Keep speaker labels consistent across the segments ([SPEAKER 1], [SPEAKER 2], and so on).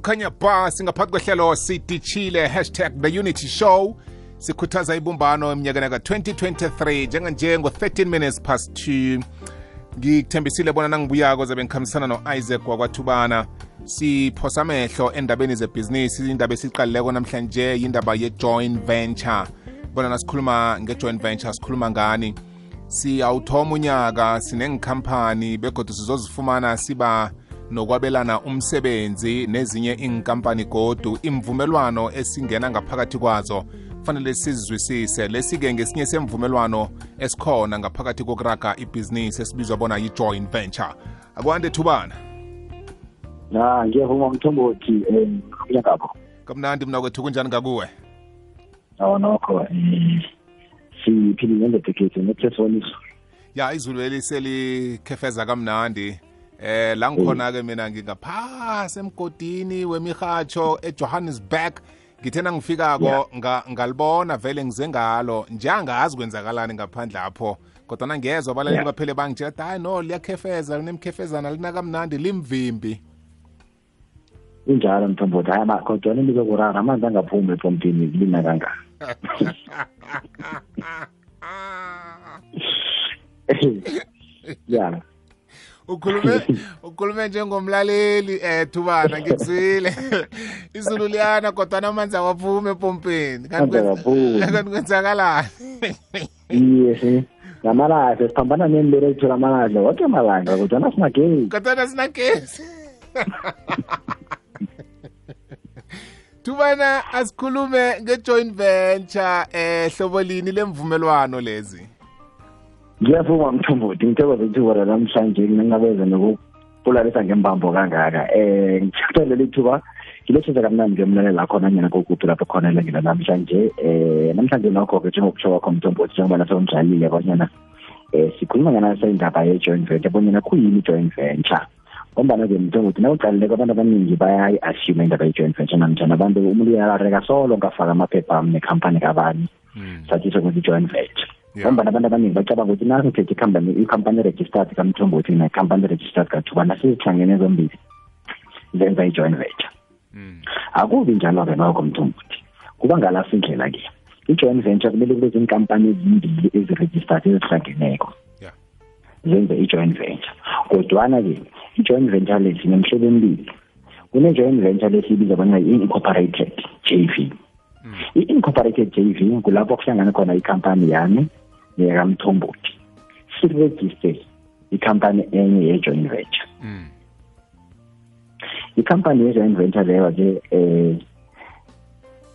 [SPEAKER 1] kukhanya ba singaphakathi kwehlelo sidishile hashtag the unity show. Sikhuthaza ibumbano eminyakeni ka-2023 njenganje ngo-13 minutes past 2 ngikuthembisile bona nangibuyako zabe ngikhambisana no-isaac wakwathubana. Siphosa amehlo endabeni zebhizinisi indaba esiqalileko namhlanje yindaba ye-joint venture. Bona nasikhuluma nge-joint venture sikhuluma ngani? Siyawuthoma unyaka sinengikhampani begodwa sizozifumana siba nokwabelana umsebenzi nezinye inkampani godu imvumelwano esingena ngaphakathi kwazo. Kufanele sizizwisise lesi-ke ngesinye semvumelwano esikhona ngaphakathi kokuraga ibhizinisi esibizwa bona yi-joint venture. Akwande thubana.
[SPEAKER 2] Na ngiyavuma mthombothi um ngapho
[SPEAKER 1] kamnandi mna kwethu kunjani ngakuwe?
[SPEAKER 2] Awa nokho um siphilile ngendedekhethu nephesoniso
[SPEAKER 1] ya izulu eliselikhefeza kamnandi. Eh la ngikhona-ke mina ngingaphasi emgodini wemihatsho ejohannesburg. Ngithe nangifikako nga, ngalibona vele ngize ngalo njengazi kwenzakalani ngaphandle apho kodwana ngezwa abalaleli
[SPEAKER 2] Yeah.
[SPEAKER 1] baphele bangitshela hayi no liyakhefeza linemkhefezana lina kamnandi limvimbi.
[SPEAKER 2] Kunjalo mthombothi hayi ama- kodwana into zokurara amanzi angaphumi epompini lina kangaka. Ya
[SPEAKER 1] ukhulume ukhulume njengomlaleli eh thubana ngikuzwile izulu liyana kodwana amanzi awaphumi epompini Kanti kwenzakalani?
[SPEAKER 2] Iye si ngamalahla siphambana nembere ethola amalahla woke amalanga kodwana sinagezi
[SPEAKER 1] kodwana sinagezi thubana asikhulume nge-joint venture eh hlobo lini lemvumelwano lezi?
[SPEAKER 2] Ngiyavuma mthombothi. Ngithokoza ithuba namhlanje nginqabeza nokupulalisa ngembambo kangaka. Um ngithathelele ithuba ngiletheza kamnandi ngiyomlalela khona nyana kokuphi lapho khona elangela namhlanje. Um namhlanje nokho-ke njengokutsho kwakho mthombothi njengoba nasewunjalile bonyana um sikhuluma ngenaseindaba ye-joint venture bonyana kuyini i-joint venture? Ngombana-ke mthombothi nawuqalileko abantu abaningi bayayi-assume indaba ye-joint venture namjani abantu umuntu uyarareka solo ngafaka amaphepha ami nekhampani kabani sathi sokuthi i-joint venture
[SPEAKER 1] Yeah.
[SPEAKER 2] ngombana abantu abaningi bacabanga ukuthi nasithethe ikhampani ikhampani registered kamthombothi nekhampani registered kathuba nasizihlangene zombili zenza i-joint venture
[SPEAKER 1] Mm.
[SPEAKER 2] akubi njalo-ke nokho mthombothi kuba ngalaso indlela-ke i-joint venture kumele kube zinkampani ezimbili eziregistered ezihlangeneko
[SPEAKER 1] Yeah.
[SPEAKER 2] zenze i-joint venture. Kodwana-ke i-joint venture le sinemhlobo emibili kune-joint venture lesiyibiza bona i-incorporated j v. I-incorporated j v kulapho kuhlangana khona ikhampani yami neyakamthombothi sirejiste ikhampani enye ye-joint venture.
[SPEAKER 1] Mm.
[SPEAKER 2] ikhampani ye-joint venture leyo-ke um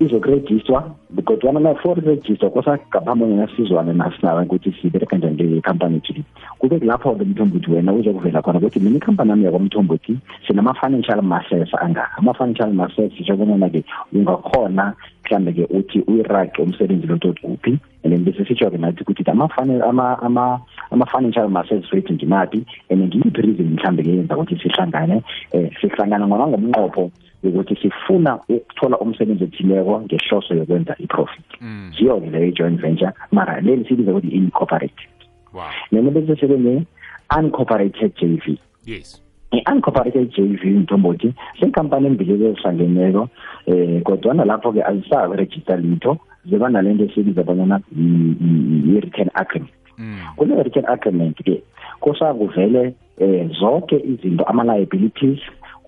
[SPEAKER 2] izokurejistwa kodwana na for irejistwa kosagaphambi bonyana sizwane nasinawe ukuthi sibereka njani ngekhampani thile kube kulapho-ke mthombothi wena uzokuvela khona ukuthi mina ikhampani yami yakwamthombothi sinama-financial masses angaka. Ama-financial masses sisho bonyana-ke ungakhona mhlambe-ke uthi uyirage umsebenzi lonto kuphi and then bese sitsho-ke nathi ukuthi ama-fina- ama- ama- ama-financial masses wethu ngimaphi and ngiyiphi reason mhlambe-ke yenza ukuthi sihlangane? Um sihlangana ngona ngomnqopho yokuthi sifuna ukuthola umsebenzi othileko ngehloso yokwenza i-profit.
[SPEAKER 1] Mm.
[SPEAKER 2] yiyo-ke leyo i-joint venture mara leli sibiza ukuthi i-incorporated
[SPEAKER 1] wow.
[SPEAKER 2] Nena bese sebe ne-uncorporated j v.
[SPEAKER 1] Yes
[SPEAKER 2] i-uncorporated j v mthombothi ziinkampani embili ezihlangeneko um kodwana lapho-ke azisaregister litho ziba nale nto esibiza bonyana i-return agreement
[SPEAKER 1] Mm.
[SPEAKER 2] kule return agreement-ke kusakuvele um zonke izinto ama-liabilities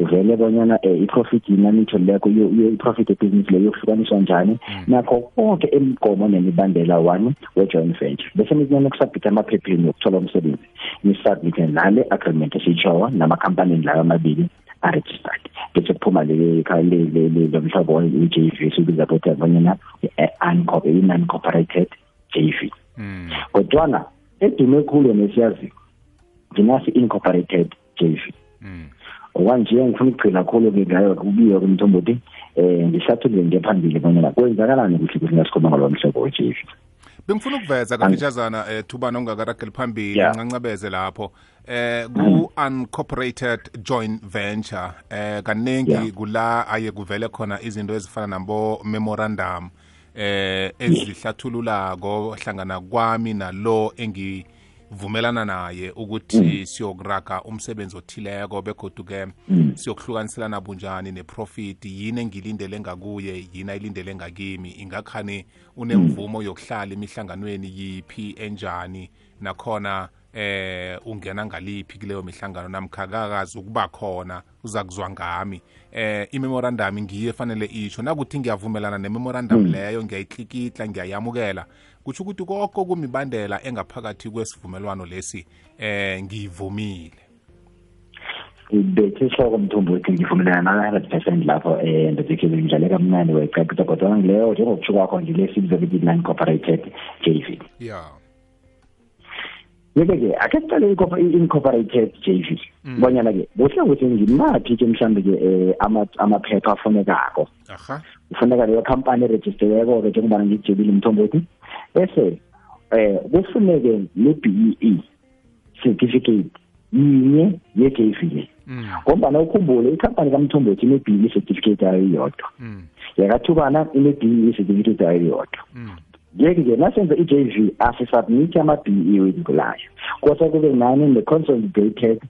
[SPEAKER 2] kuvele bonyana um i-profit yinani itholileko i-profit ebhizinisi leyo yokuhlukaniswa njani. Nakho konke imigomo nemibandela one we-joint venture. Bese nikunene kusabhitha emaphepheni yokuthola umsebenzi. Nisubmithe nale agreement esiyitshowo namakhampanini layo amabili aregistered. Bese kuphuma le- le- le- le- lo mhlobo i-j v sibiza bothi bonyana i-non-corporated j v.
[SPEAKER 1] Mm.
[SPEAKER 2] kodwana edume khulu nesiyaziyo nginasi incorporated j v.
[SPEAKER 1] Mm.
[SPEAKER 2] Okwanje ngifuna ukugcina khulu-ke ngayo kubiyo kumthombothi um ngihlathulule ngephambili bonyana kwenzakalani kuhle kuhle ngasikhuluma ngalowo mhlobo we-j v
[SPEAKER 1] bengifuna ukuveza kafitshazana eh thubana ungakarageli phambili
[SPEAKER 2] Yeah.
[SPEAKER 1] ncancabeze lapho eh ku uncorporated joint venture eh kaningi
[SPEAKER 2] Yeah.
[SPEAKER 1] kula aye kuvele khona izinto ezifana nabo memorandum eh ezihlathululako hlangana kwami nalo engi vumelana naye ukuthi siyokuraga umsebenzi othileko begodu-ke siyokuhlukaniselana bunjani neprofit yini engilindele ngakuye yini ayilindele ngakimi ingakhani unemvumo yokuhlala emihlanganweni yiphi enjani nakhona eh ungena ngaliphi kuleyo mihlangano namkhakakazi ukuba khona uza kuzwa ngami. Eh imemorandum ngiye fanele isho. Nakuthi ngiyavumelana nememorandum leyo ngiyayihlikihla ngiyayamukela. Kutsho ukuthi koko kumibandela engaphakathi kwesivumelwano lesi eh ngiyivumile.
[SPEAKER 2] Bethi ihloko mthombo wethi ngivumelana na-hundred percent lapho um ndodekile ngidlale kamnani wayicacisa kodwa ngileyo njengokutsho kwakho ngile sibiza ukuthi non-cooperated j v.
[SPEAKER 1] Ya.
[SPEAKER 2] Yeke-ke ake sicale i-incorporated j v bonyana-ke kuhle ukuthi ngimaphi ke mhlawumbe-ke um amaphepha afunekako. Kufuneka leyo khampani erejistiweko-ke njengobana ngijebile mthombothi bese eh kufuneke ne-b e e certificate yinye ye-j v le
[SPEAKER 1] mm.
[SPEAKER 2] Ngombana ukhumbule ikhampani kamthombothi ine-b e certificate yayo iyodwa
[SPEAKER 1] mm.
[SPEAKER 2] Yakathubana ine-b e certificate yayo iyodwa
[SPEAKER 1] mm
[SPEAKER 2] yeke-ke i-j v asisubmit ama-b e wekulayo kodwa kube nani ne-consolidated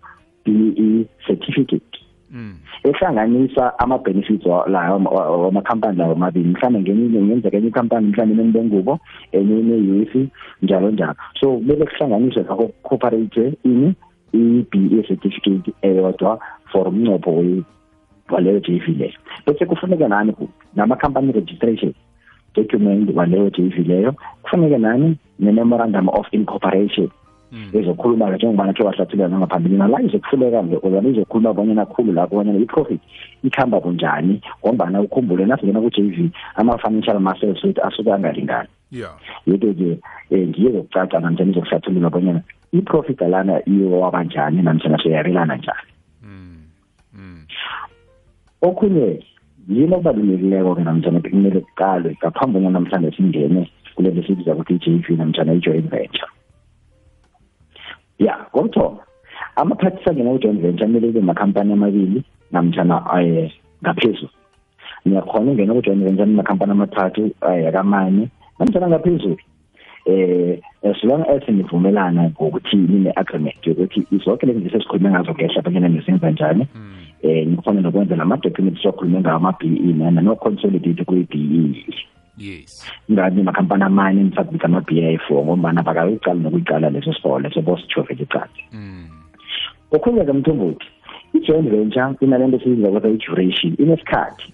[SPEAKER 2] b e certificate?
[SPEAKER 1] Mm.
[SPEAKER 2] Ehlanganisa ama-benefits layo wa- wamakhampani lawo mabili. Mhlawumbe ngenye ngenzeka enye ikhampani mhlawumbe inembengubo enye ineyusi njalo njalo. So kumele kuhlanganiswe lakho cooperate ini i-b e certificate eyodwa for umncopho waleyo j v leyo. Bese kufuneka nani namakhampani registration document waleyo j v leyo kufuneke nani? Ne-memorandum of incorporation.
[SPEAKER 1] Mm
[SPEAKER 2] ezokhuluma-ke njengobana khe wahlathulula nangaphambilini la izokuhluleka-ke kodwana izokhuluma bonyana khulu lapho bonyana i-profit ikhamba bunjani ngombana ukhumbule nasingena ku-j v ama-financial muscles wethu asuke angalingani.
[SPEAKER 1] Ya.
[SPEAKER 2] Yeke-ke um ngiye zokucaca namtshana izokuhlathulula bonyana i-profit alana iyowa njani namtshana siyabelana njani.
[SPEAKER 1] Mm mm
[SPEAKER 2] okhunye yini okubalulekileko-ke namtshana kumele kuqalwe ngaphambi bonyana mhlawumbe singene kulento sibiza ukuthi i-j v namtshana i-joint venture? Ya kokuthoma amaphathi sangena ku-joint venture kumele kube makhampani amabili namtshana um ngaphezulu. Niyakhona ungena ku-joint venture nimakhampani amathathu um akamane namtshana ngaphezulu. Eh as long as nivumelana ngokuthi nine-agreement yokuthi zonke lezi zinto esikhulume ngazo ngehla banyana nizenza njani.
[SPEAKER 1] Mm
[SPEAKER 2] eh nikhona nokwenza lama-documents sokhulume ngawo ama-b e nana no-consolidate kwe-b e.
[SPEAKER 1] Yes.
[SPEAKER 2] Ngani makhampani amanye nisabhisa ama-b a four ngombana bakayicala nokuyiqala leso sikolo leso bosijovele icansi
[SPEAKER 1] mm
[SPEAKER 2] okhunye-ke mthombothi i-joint venture inalento siyibiza kodwa i-duration inesikhathi.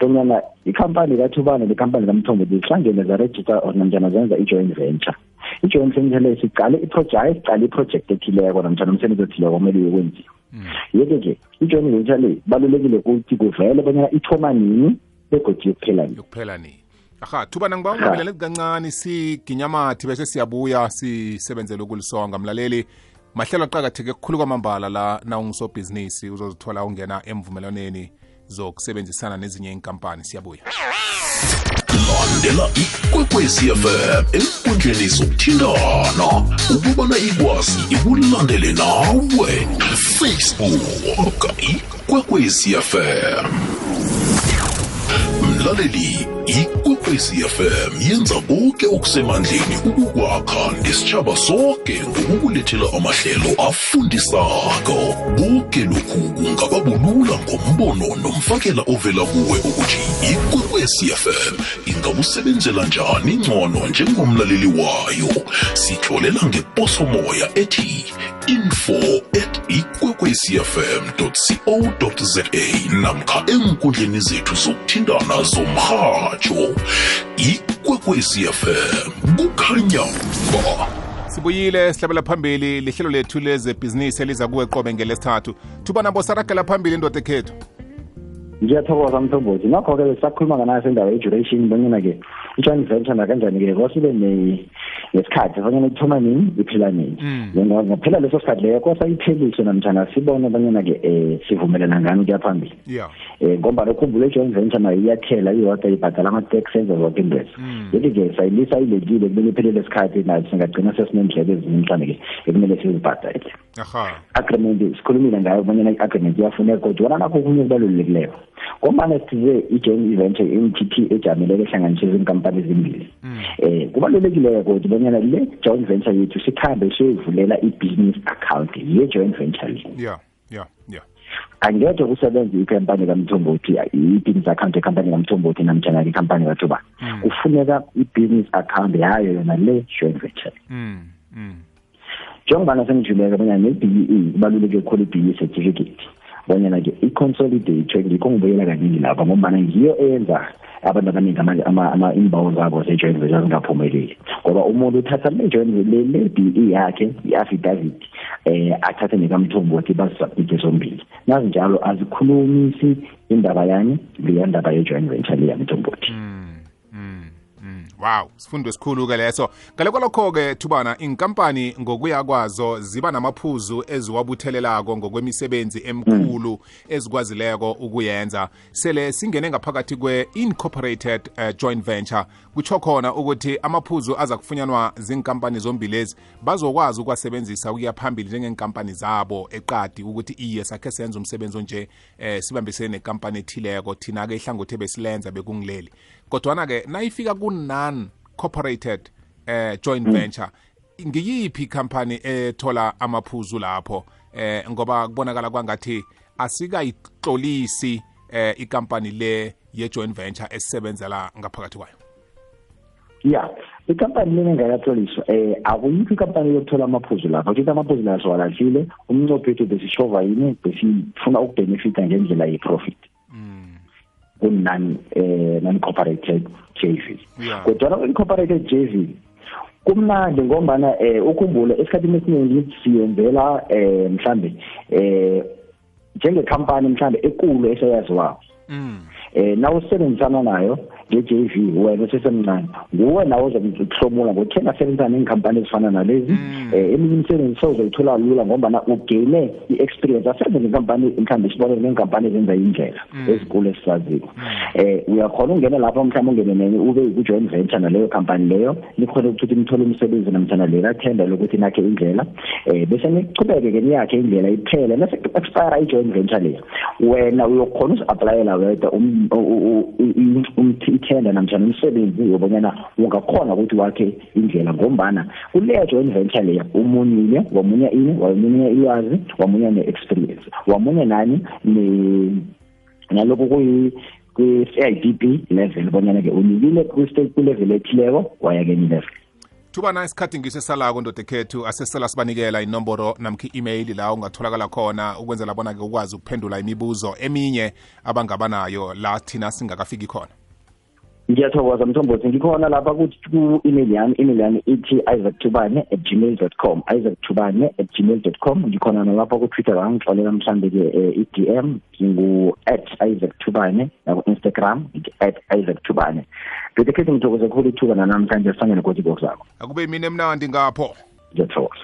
[SPEAKER 2] Bonyana ikhampani kathubane nekhampani kamthombo zihlangene zarejista or namjana zenza i-joint venture. I-joint venture le siqale iproject siqale iproject ethileko namjana umsebenzi othileko kumele uyokwenziwa.
[SPEAKER 1] Mm
[SPEAKER 2] yeke-ke i-joint venture le balulekile ukuthi kuvele bonyana ithoma nini begodi yokuphela nini.
[SPEAKER 1] Yokuphela nini. Aha thubana ngiba ungabelele kancane siginyamathi bese siyabuya sisebenzele ukulisonga. Mlaleli mahlelo aqakatheke kukhulu kwamambala la na ungusobhizinisi uzozithola ungena emvumelwaneni zokusebenzisana nezinye inkampani siyabuya.
[SPEAKER 3] Landela ikwekwezi fm enkundleni zokuthintana ukubana ikwazi ikulandele nawe facebook ikwekwezi fm mlaleli ikwekwezi fm yenza konke okusemandleni ukukwakha nesitshaba sonke ngokukulethela amahlelo afundisako. Konke lokhu kungababulula ngombono nomfakela ovela kuwe ukuthi ikwekwezi fm ingakusebenzela njani ngcono njengomlaleli wayo. Sitlolela ngeposomoya ethi info at ikwekwecfm co za namkha enkundleni zethu zokuthintana zomrhatsho ikwekwecfm kukhanya ba.
[SPEAKER 1] Sibuyile sihlabela phambili lihlelo lethu lezebhizinisi eliza kuwe qobe ngelesithathu. Thuba nabo saragela phambili indoda ekhethu
[SPEAKER 2] ngiyathokoza mthombothi. Ngakho-ke besakhuluma nganayo sendawo ye-duration bonyana-ke i-joint venture nakanjani-ke kosibe nesikhathi fanyana ithoma nini iphela nini.
[SPEAKER 1] Mm.
[SPEAKER 2] ngaphela leso sikhathi leyo kosa ipheliswe namtshana sibone banyana-ke um sivumelana ngani kuya phambili. Um ngoba lokhumbula i-joint venture nayo iyathela iyodwa ibhadala ama-tax enza zonke intoezo
[SPEAKER 1] Mm.
[SPEAKER 2] yeke-ke sayilisa ilekile kumele iphelele isikhathi nayo singagcina sesinendleko ezinye mhlawumbe-ke ekumele sizibhadale.
[SPEAKER 1] Aha.
[SPEAKER 2] Agreement sikhulumile ngayo bonyana i-agreement iyafuneka kodwa wona nakho okunye kubalulekileyo ngombana sithize i-joint venture i-m t p ejameleko ehlanganiswe izinkampani ezimbili.
[SPEAKER 1] Mm.
[SPEAKER 2] eh kubalulekile ukuthi bonyana bonyana le joint venture yethu sikhambe siyoyivulela i-business account ye-joint venture le.
[SPEAKER 1] Yeah yeah yeah.
[SPEAKER 2] Angekhe kusebenze ikhampani kamthombothi i-business account yekhampani kamthombothi namtshana ikhampani kathuba kufuneka i-business account yayo yona le joint venture.
[SPEAKER 1] Mm mm.
[SPEAKER 2] Njengobana sengijuleke bonyana ne-b e kubaluleke khulu i-b e certificate. Bonyana-ke i-consolidate ngikho ngibuyela kaningi lapha ngombana ngiyo eyenza abantu abaningi ama- ama- ama- iimbawo zabo ze-joint venture zingaphumeleli. Ngoba umuntu uthatha le-b e yakhe i-affidavit eh athathe nekamthombothi bazisubmite zombili. Nazinjalo azikhulumisi indaba yani leya ndaba ye-joint venture le yamthombothi
[SPEAKER 1] Mm, mm, mm. Wow sifundo esikhulu-ke leso. Ngale kwalokho-ke thubana inkampani ngokuya kwazo ziba namaphuzu eziwabuthelelako ngokwemisebenzi emkhulu ezikwazileko ukuyenza. Sele singene ngaphakathi kwe-incorporated uh, joint venture. Kutsho khona ukuthi amaphuzu aza kufunyanwa zinkampani zombilezi bazokwazi ukuwasebenzisa ukuya phambili njengenkampani zabo eqadi ukuthi iye sakhe senze umsebenzi onje eh sibambisene nenkampani ethileko. Thina-ke ihlangothi besilenza bekungileli. Kodwana-ke nayifika ku-non corporated eh joint venture ngiyiphi ikhampani ethola amaphuzu lapho? Eh ngoba kubonakala kwangathi asikayitlolisi eh ikampani le ye-joint venture esisebenzela ngaphakathi kwayo.
[SPEAKER 2] Ya ikhampani lena engakatloliswa um akuyikho ikhampani yokuthola amaphuzu lapha kuthi amaphuzu la siwalahlile umnqopho wethu besishova yini besifuna ukubenefita ngendlela ye-profit. Ku-non um non-corporated j v
[SPEAKER 1] Yeah.
[SPEAKER 2] kodwana ku-incorporated j v kumnandi ngombana um ukhumbule esikhathini esiningi siyenzela um mhlambe um njengekhampani mhlambe ekulu eseyaziwako
[SPEAKER 1] mm.
[SPEAKER 2] eh na usebenzisana nayo nge-JV wena usesemncane nguwe nawe ozokuhlomula ngothenga sebenzisana neenkhampani ezifana nalezi. Eh eminye imisebenzi sewuzoyithola lula ngoba ugeyine i-experience. Asenze ngenkampani mhlawumbe sibone neenkampani ezenza indlela ezikulu esisaziko. Eh uyakhona ukungena lapho mhlawumbe ungene nenye ube ku-joint venture naleyo khampani leyo nikhona ukuthi nithole umsebenzi namtshana lela thenda lokuthi nakhe indlela. Eh bese nichubeke-ke niyakhe indlela iphele nase expire i-joint venture leyo. Wena uyokhona uzi-aplayela wedwa um- u- u- u- um- ithenda namjani umsebenzi wobonyana ungakhona ukuthi wakhe indlela ngombana kuleyo joint venture leya umunyile wamunya ini wamunya ilwazi wamunya ne-experience wamunya nani kuyi kwi-CIDP level bonyana-ke unikile kwi-level ethileko waya kenye level
[SPEAKER 1] thubana isikhathi ngiso esalako ndoda ekhethu asesela sibanikela inomboro namkhi i-email la ungatholakala khona ukwenzela bona-ke ukwazi ukuphendula imibuzo eminye abangabanayo la thina singakafiki khona
[SPEAKER 2] ngiyathokoza mthombothi. Ngikhona lapha ku-email yami email yami ithi isaac tubane at gmail dot com isaac tubane at gmail dot com. Ngikhona nalapha ku-twitter wangixolela mhlambe-ke um i-d m ngingu-at isaac tubane naku-instagram at isaac tubane ngidekhethi ngithokoze khulu ithuba nanamhlanje sifane kothi zakho
[SPEAKER 1] akube imini emnandi ngapho.
[SPEAKER 2] Ngiyathokoza